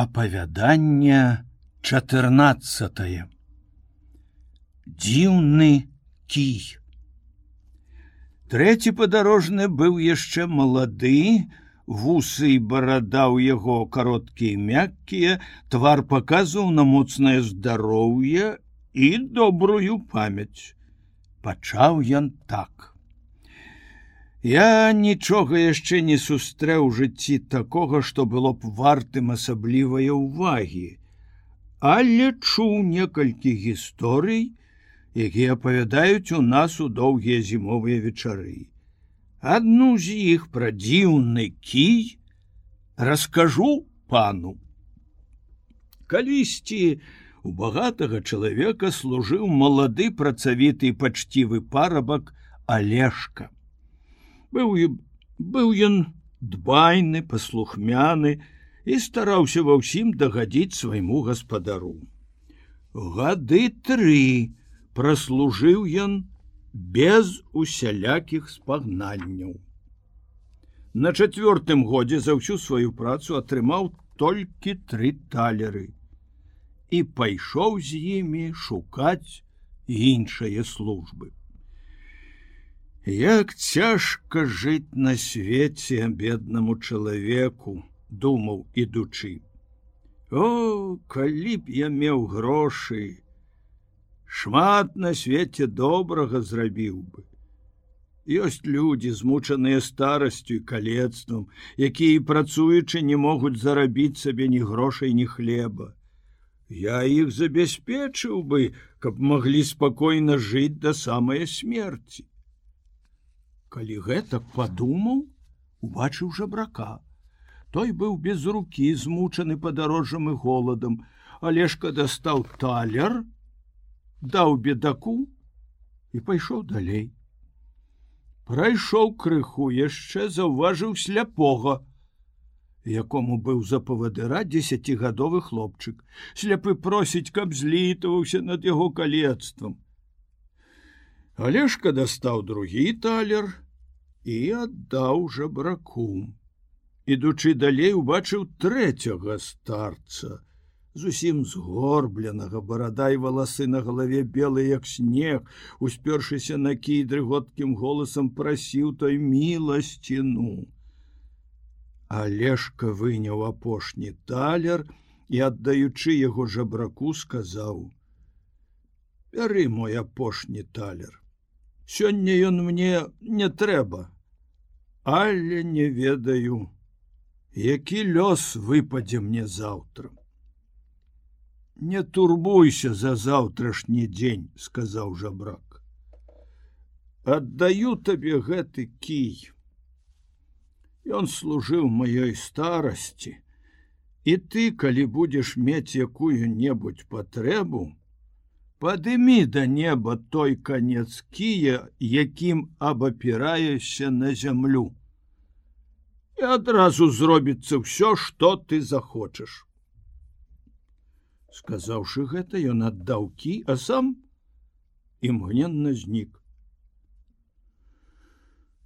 Апавяданне 14 Дзіўны кій. Трэці падарожны быў яшчэ малады, вусы і барада ў яго кароткія мяккія, твар паказваў на моцнае здароўе і добрую памяць. Пачаў ён так. Я нічога яшчэ не сустрэў жыцці такога, што было б вартым асаблівай увагі. Але чуў некалькі гісторый, якія апавядаюць у нас у доўгія зімовыя вечары. Адну з іх пра дзіўны кій раскажу пану. Калісьці у багатага чалавека служыў малады працавіты пачцівы парабак алешка быў быў ён дбайны паслухмяны і стараўся ва ўсім дагадзіць свайму гаспадару. Гады тры праслужыў ён без усялякіх спагнанняў на чацвёртым годзе за ўсю сваю працу атрымаў толькі тры талеры і пайшоў з імі шукаць іншыя службы Як цяжка жыць на свеце беднаму чалавеку, думаў ідучы. О, калі б я меў грошы, шмат на свеце добрага зрабіў бы. Ёсць людзі, змучаныя старасцю і калецтвам, якія працуючы не могуць зарабіць сабе ні грошай, ні хлеба. Я іх забяспечыў бы, каб маглі спакойна жыць да самай смерти калі гэтак падумаў убачыў жабрака. Той быў без рукі змучаны падарожжам і голадам. Алешка дастаў талер даў бедаку і пайшоў далей. Прайшоў крыху яшчэ заўважыў сляпога якому быў за павадыра десятгадовы хлопчык. Сляпы просіць каб злітаваўся над яго калецтвам. Алешка дастаў другі талер і аддаў жабраку. Ідучы далей убачыў трэцяга старца, зусім згорбленага барадай валасы на галаве белы як снег, успёршыся на кійдры годкім голасам прасіў той міласціну. Алешка выняў апошні талер і аддаючы яго жабраку сказаў: « Бяры мой апошні талер сёння ён мне не трэба але не ведаю які лёс выпадзе мне заўтра не турбуйся за заўтрашні дзень сказаў жабрак. Аддаю табе гэты кій Ён служыў маёй старасці і ты калі будзеш мець якую-небудзь патрэбу Падымі да неба той конец кія, якім абапіраешся на зямлю. І адразу зробіцца ўсё, што ты захочаш. Сказаўшы гэта, ён аддаў кі, а сам імгненна знік.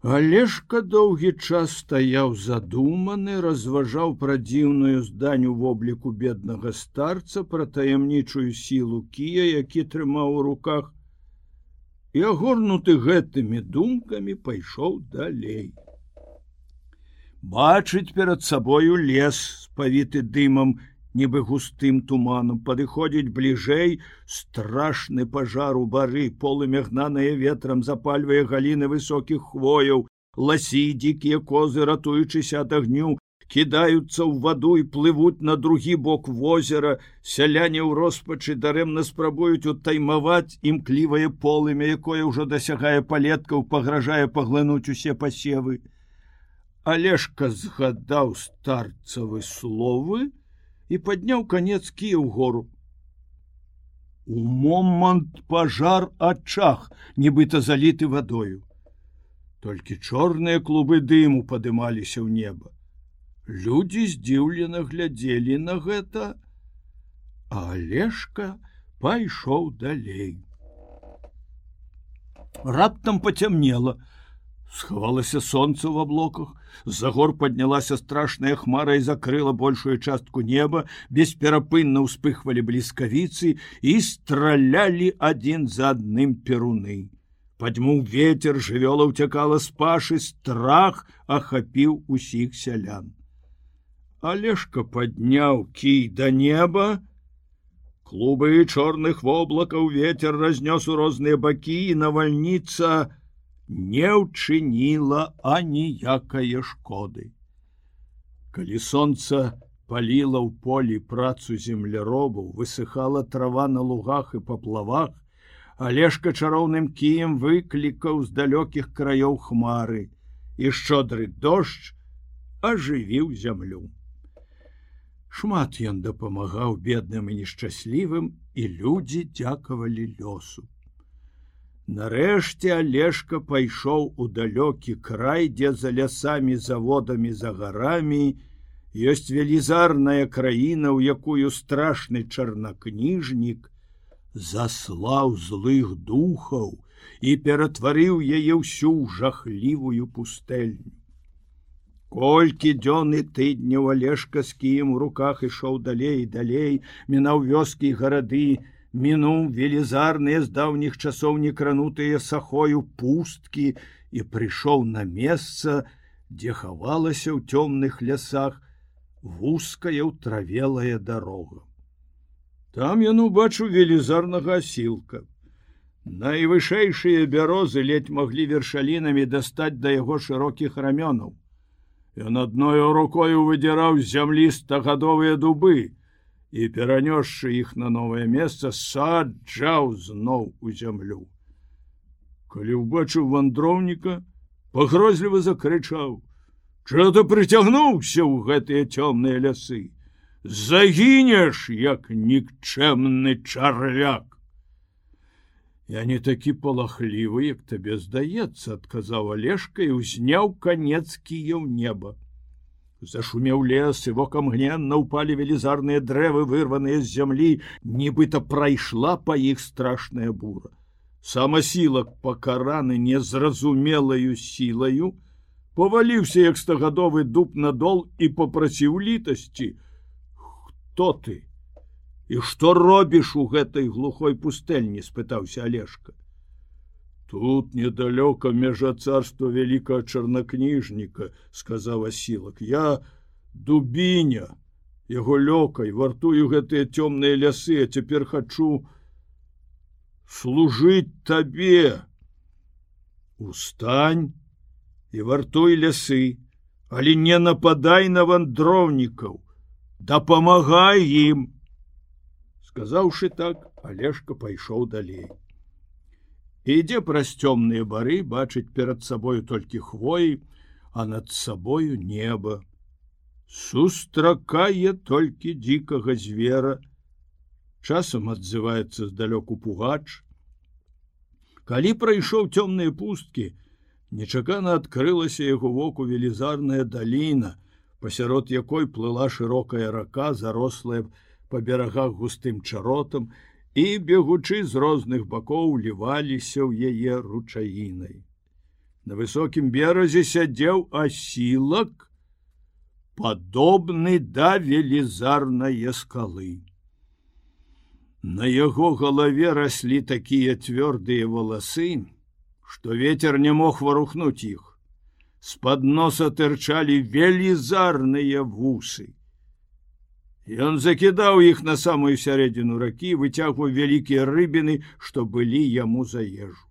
Алешка доўгі час стаяў задуманы, разважаў пра дзіўную зданню вобліку беднага старца пра таямнічую сілу кія, які трымаў у руках, і агорнуты гэтымі думкамі пайшоў далей. Бачыць перад сабою лес, спавіты дымам нібы густым туманом падыходзіць бліжэй страшны пажар у бары полымягнаныя ветрам запальвае галіны высокіх хвояў ласі дзікія козы ратуючыся ад агню кідаюцца ў ваду і плывуць на другі бок возера. Сяляне ў роспачы дарэмна спрабуюць утаймаваць імклівае полымя якое ўжо дасягае палеткаў пагражае паглынуць усе пасевы. Алешка згадаў старцавы словы і падняў конец кі ў гору. У момант пажар адчах, нібыта заліты вадою. Толькі чорныя клубы дыму падымаліся ў неба. Людзі здзіўлена глядзелі на гэта, а Алешка пайшоў далей. Раптам пацямнела, схавалася сонца ў аблоках з-за гор паднялася страшная хмара і закрыла большую частку неба бесперапынна ўспыхвалі бліскавіцы і стралялі адзін за адным перуны. Падьмуў ветер жывёла ўцякала з пашы страх ахапіў усіх сялян. Алешка падняў кій да неба. Клубы чорных воблакаў ветер разнёс у розныя бакі і навальніца на не ўчыніла аніякае шкоды. Калі сонца паліла ў полі працу земляробаў, высыхала трава на лугах і паплавах, Алешка чароўным кіем выклікаў з далёкіх краёў хмары і шчодры дождж ажывіў зямлю. Шмат ён дапамагаў бедным і нешчаслівым, і людзі дзякавалі лёсу. Нарэшце алешка пайшоў у далёкі край, дзе за лясамі заводамі за гарамі ёсць велізарная краіна, у якую страшны чарнакніжнік заслаў злых духаў і ператварыў яе ўсю жахлівую пустэльню. Колькі дзён і тыдняў алешка з кіем у руках ішоў далей далей, мінаў вёскі гарады, мінуў велізарныя з даўніх часоў некранутыя сахою пусткі і прыйшоў на месца, дзе хавалася ў цёмных лясах вузкая ўтравелая дарога. Там ён убачыў велізарнага асілка. Найвышэйшыя бярозы ледь маглі вершалінамі дастаць да яго шырокіх рамёнаў. Ён адною рукою выдзіраў з зямлі стагадовыя дубы, і перанёсшы іх на новае месца саджаў зноў у зямлю. Калі ўбачыў вандроўніка, пагрозліва закрычаў: Чо ты прыцягнуўся ў гэтыя цёмныя лясы, загінеш як нікчэмны чарвяк. Я не такі палахлівы, як табе здаецца, адказаў алешка і ўзняў канец кіяў неба зашумеў лес і вокам гненна ўпалі велізарныя дрэвы вырваныя з зямлі. Нібыта прайшла па іх страшная бура. Самасілак пакараны незразумелаю сілаю поваліўся як стагадовы дуб надол і попраціў літасці. Хто ты? І што робіш у гэтай глухой пустэльні спытаўся алешка Тут недалёка межа царства вялікага чарнакніжніка, сказаў асілак. Я дубіня, яго лёкай, вартую гэтыя цёмныя лясы, а цяпер хачу служыць табе. Устань і вартуй лясы, але не нападай на вандроўнікаў, дапамагай ім. Сказаўшы так, Алешка пайшоў далей ідзе праз цёмныя бары бачыць перад сабою толькі хвоі, а над сабою неба. Сустракае толькі дзікага звера, часам адзываецца здалёку пугач. Калі прайшоў цёмныя пусткі, нечакана адкрылася яго воку велізарная даліна, пасярод якой плыла шырокая рака, зарослая па берагах густым чаротам, і бегучы з розных бакоў ліваліся ў яе ручаінай. На высокім беразе сядзеў асілак, падобны да велізарнае скалы. На яго галаве раслі такія цвёрдыя валасы, што ветер не мог варухнуць іх. З-пад носа тырчалі велізарныя вусы. Ён закідаў іх на самую сярэдзіну ракі, выцягваў вялікія рыбіны, што былі яму за ежу.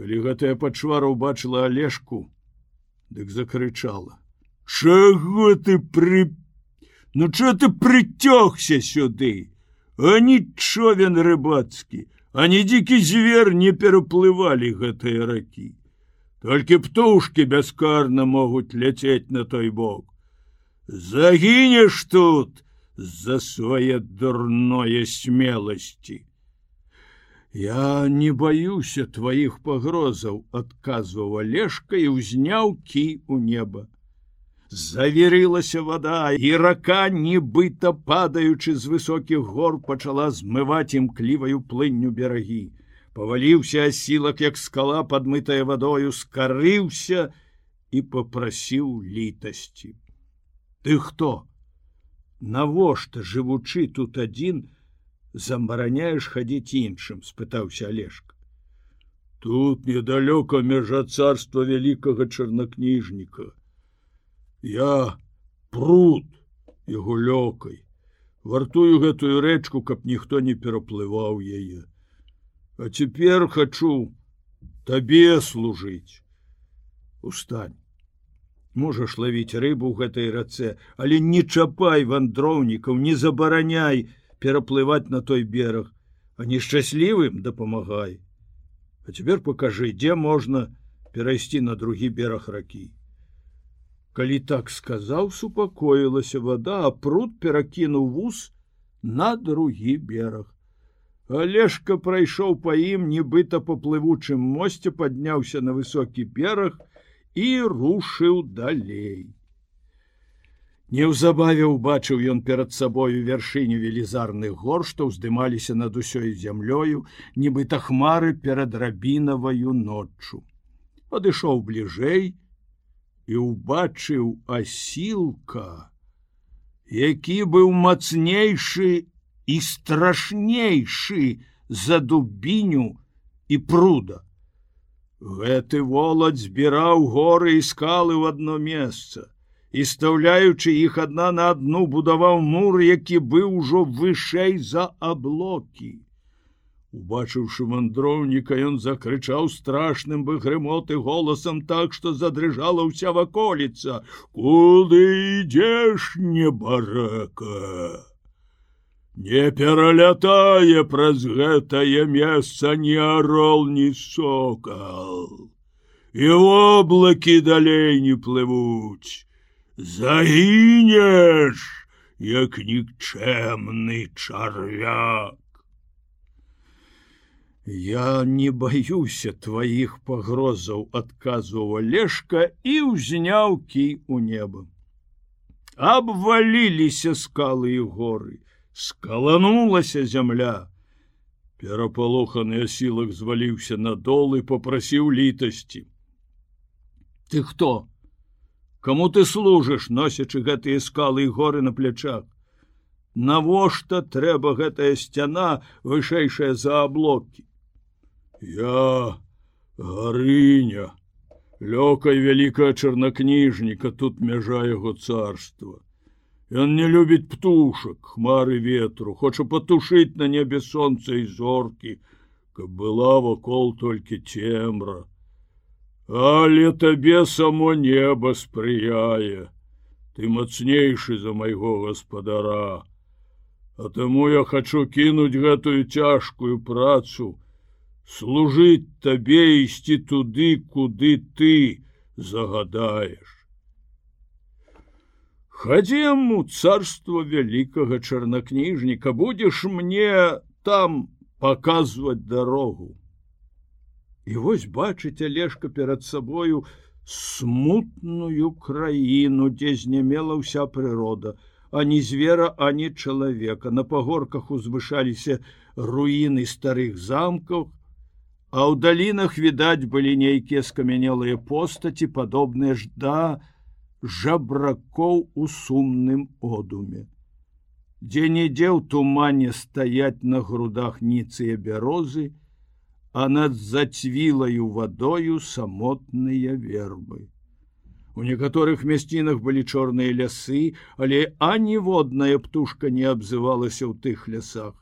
Калі гэтая пачвара ўбачыла алешку, дык закрычала: « Чаго ты пры Ну чо ты прыцёгся сюды? А нічовен рыбацкі, ані дзікі звер не пераплывалі гэтыя ракі. Толькі птушки бяскарна могуць ляцець на той бок загінеш тут за свае дурное смелости. Я не баюся тваіх пагрозаў, адказваў алешка і ўзняў кі у неба. Заверылася вода, і рака, нібыта падаючы з высокіх гор, пачала змываць імкліваю плынню берагі. паваліўся асілак як скала падмытая вадою скарыўся і попрасіў літасці ты хто навошта жывучы тут адзін забараняеш хадзіць іншым спытаўся олежка тут недалёка межа царства вялікага чарнакніжніка я пруд яго лёкай вартую гэтую рэчку каб ніхто не пераплываў яе. А цяпер хачу табе служыць. Устань можаш лавіць рыбу ў гэтай рацэ але не чапай вандроўнікаў не забараняй пераплываць на той бераг. А нешчаслівым дапамагай. А цяпер пакажы дзе можна перайсці на другі бераг ракі. Калі так сказаў супакоілася вода а пруд перакінуў вуз на другі бераг. Алешка прайшоў па ім нібыта па плывучым мосце падняўся на высокі бераг і рушыў далей. Неўзабаве ўбачыў ён перад сабою вяршыню велізарных гор, што ўздымаліся над усёй зямлёю, нібыта хмары перад рабінаваю ноччу. Падышоў бліжэй і ўбачыў асілка, які быў мацнейшы і страшнейшы за дубіню і пруда. Гэты волад збіраў горы і скалы ў адно месца і стаўляючы іх адна на адну будаваў мур, які быў ужо вышэй за аблокі. Убачыўшы мандроўніка, ён закрычаў страшным бы грымоты голасам так, што задрыжала ўся ваколіца: « Куды ідзеш небарака! Не пералятае праз гэтае месца ні арол ні сокал. І воблакі далей не плывуць. Загінеш як нікчэмны чарвяк. Я не баюся тваіх пагрозаў адказваў алешка і ўзняў кі у неба. Абваліліся скалы і горы скаланулася зямля. Перапалоханы асілак зваліўся на дол і попрасіў літасці. Ты хто? Каму ты служыш, носячы гэтыя скалы і горы на плячах? Навошта трэба гэтая сцяна вышэйшая за аблокі? Я гарыня, лёкай вялікая чарнакніжніка тут мяжа яго царства. Ён не любіць птушак, хмары ветру, хоча патушыць на небе сонца і зоркі, каб была вакол толькі цемра. Але табе само неба спрыяе, ты мацнейшы за майго гаспадара. А таму я хачу кінуць гэтую цяжкую працу, служыць табе ісці туды, куды ты загадаеш. Хадзем у царство вялікага чарнакніжніка, будзеш мне там паказваць дарогу. І вось бачыць алешка перад сабою смутную краіну, дзе знямела ўся прырода, ані звера, ані чалавека. На пагорках узвышаліся руіны старых замкаў, а ў далінах відаць былі нейкія скамянелыя постаці, падобныя ж да, жабракоў у сумным одуме. Дзе-нідзе ў тумане стаять на грудах ніцыя бярозы, а над зацвілаю вадою самотныя вербы. У некаторых мясцінах былі чорныя лясы, але аніводная птушка не абзывалася ў тых лясах.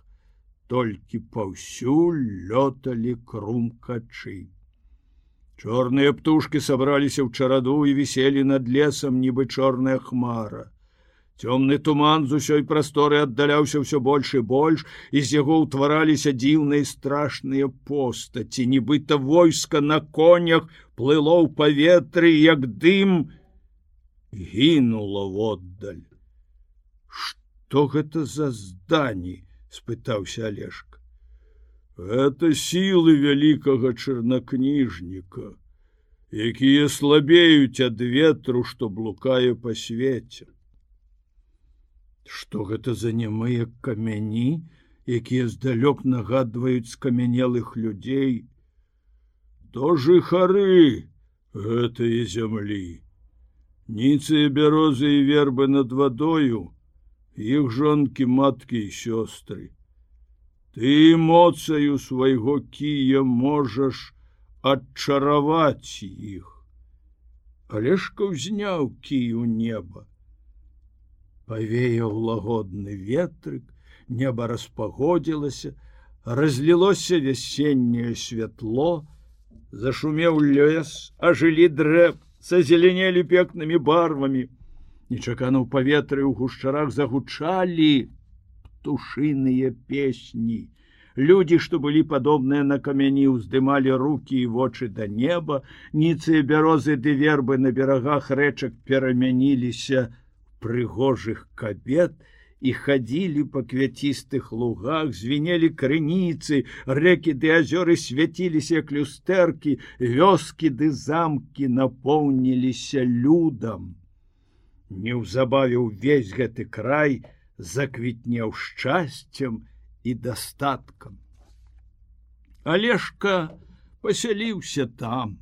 Толькі паўсюль лёталі крумкачы. Чорныя птушки сабраліся ў чараду і віселі над лесам нібы чорная хмара. Цёмны туман з усёй прасторы аддаляўся ўсё больш і больш, і з яго ўтвараліся дзіўныя страшныя постаці, нібыта войска на конях плыло ў паветры, як дым гінула воддаль. Што гэта за здані? спытаўся Олежка это сілы вялікага чарнакніжніка, якія слабеюць ад ветру, што блукае па свеце. Што гэта за нямыя камяні, якія здалёк нагадваюць скамянелых людзей? То жыхары гэтые зямлі. Ніцыя бярозы і вербы над вадою іх жонкі маткі і сёстры ты моцаю свайго кія можаш адчараваць іх алешка ўзняў кію неба павеяў лагодны ветрык неба распагодзілася, разлілося вясенняе святло, зашумеў лес, ажылі дрэб, зазеленелі пекнымі барвамі. Нечакана ў паветры ў гушчарах загучалі птушыныя песні. Людзі, што былі падобныя на камяні, уздымалі руки і вочы да неба, ніцыя бярозы ды вербы на берагах рэчак перамяніліся прыгожых кабет, і хадзілі па квяцістых лугах, звенелі крыніцы, рэкі ды азёры свяціліся як люстэркі, вёскі ды замкі напоўніліся людам. Неўзабаве ўвесь гэты край заквітнеў шчасцем і дастаткам. Алешка пасяліўся там,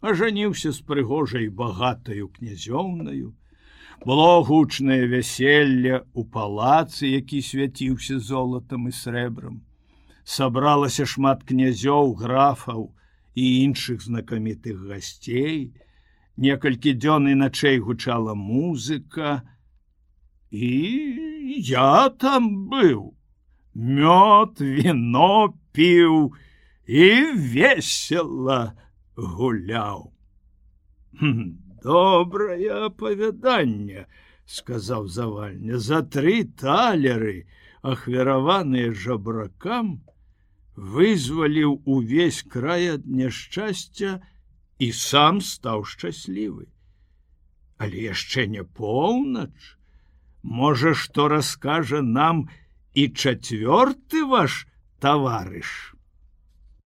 ажаніўся з прыгожай багатаю князёўнаю, было гучнае вяселле у палацы, які свяціўся золатам і срэбрам. Сабралася шмат князёў, графаў і іншых знакамітых гасцей. Некалькі дзён і начэй гучала музыка. І я там быў. Мёд, вино піў і весела гуляў. Добрае апавяданне сказаў завальня за тры талеры ахвяраваныя жабракам вызваліў увесь край ад няшчасця і сам стаў шчаслівы але яшчэ не поўнач можа што раскажа нам і чацвёрты ваш таварыш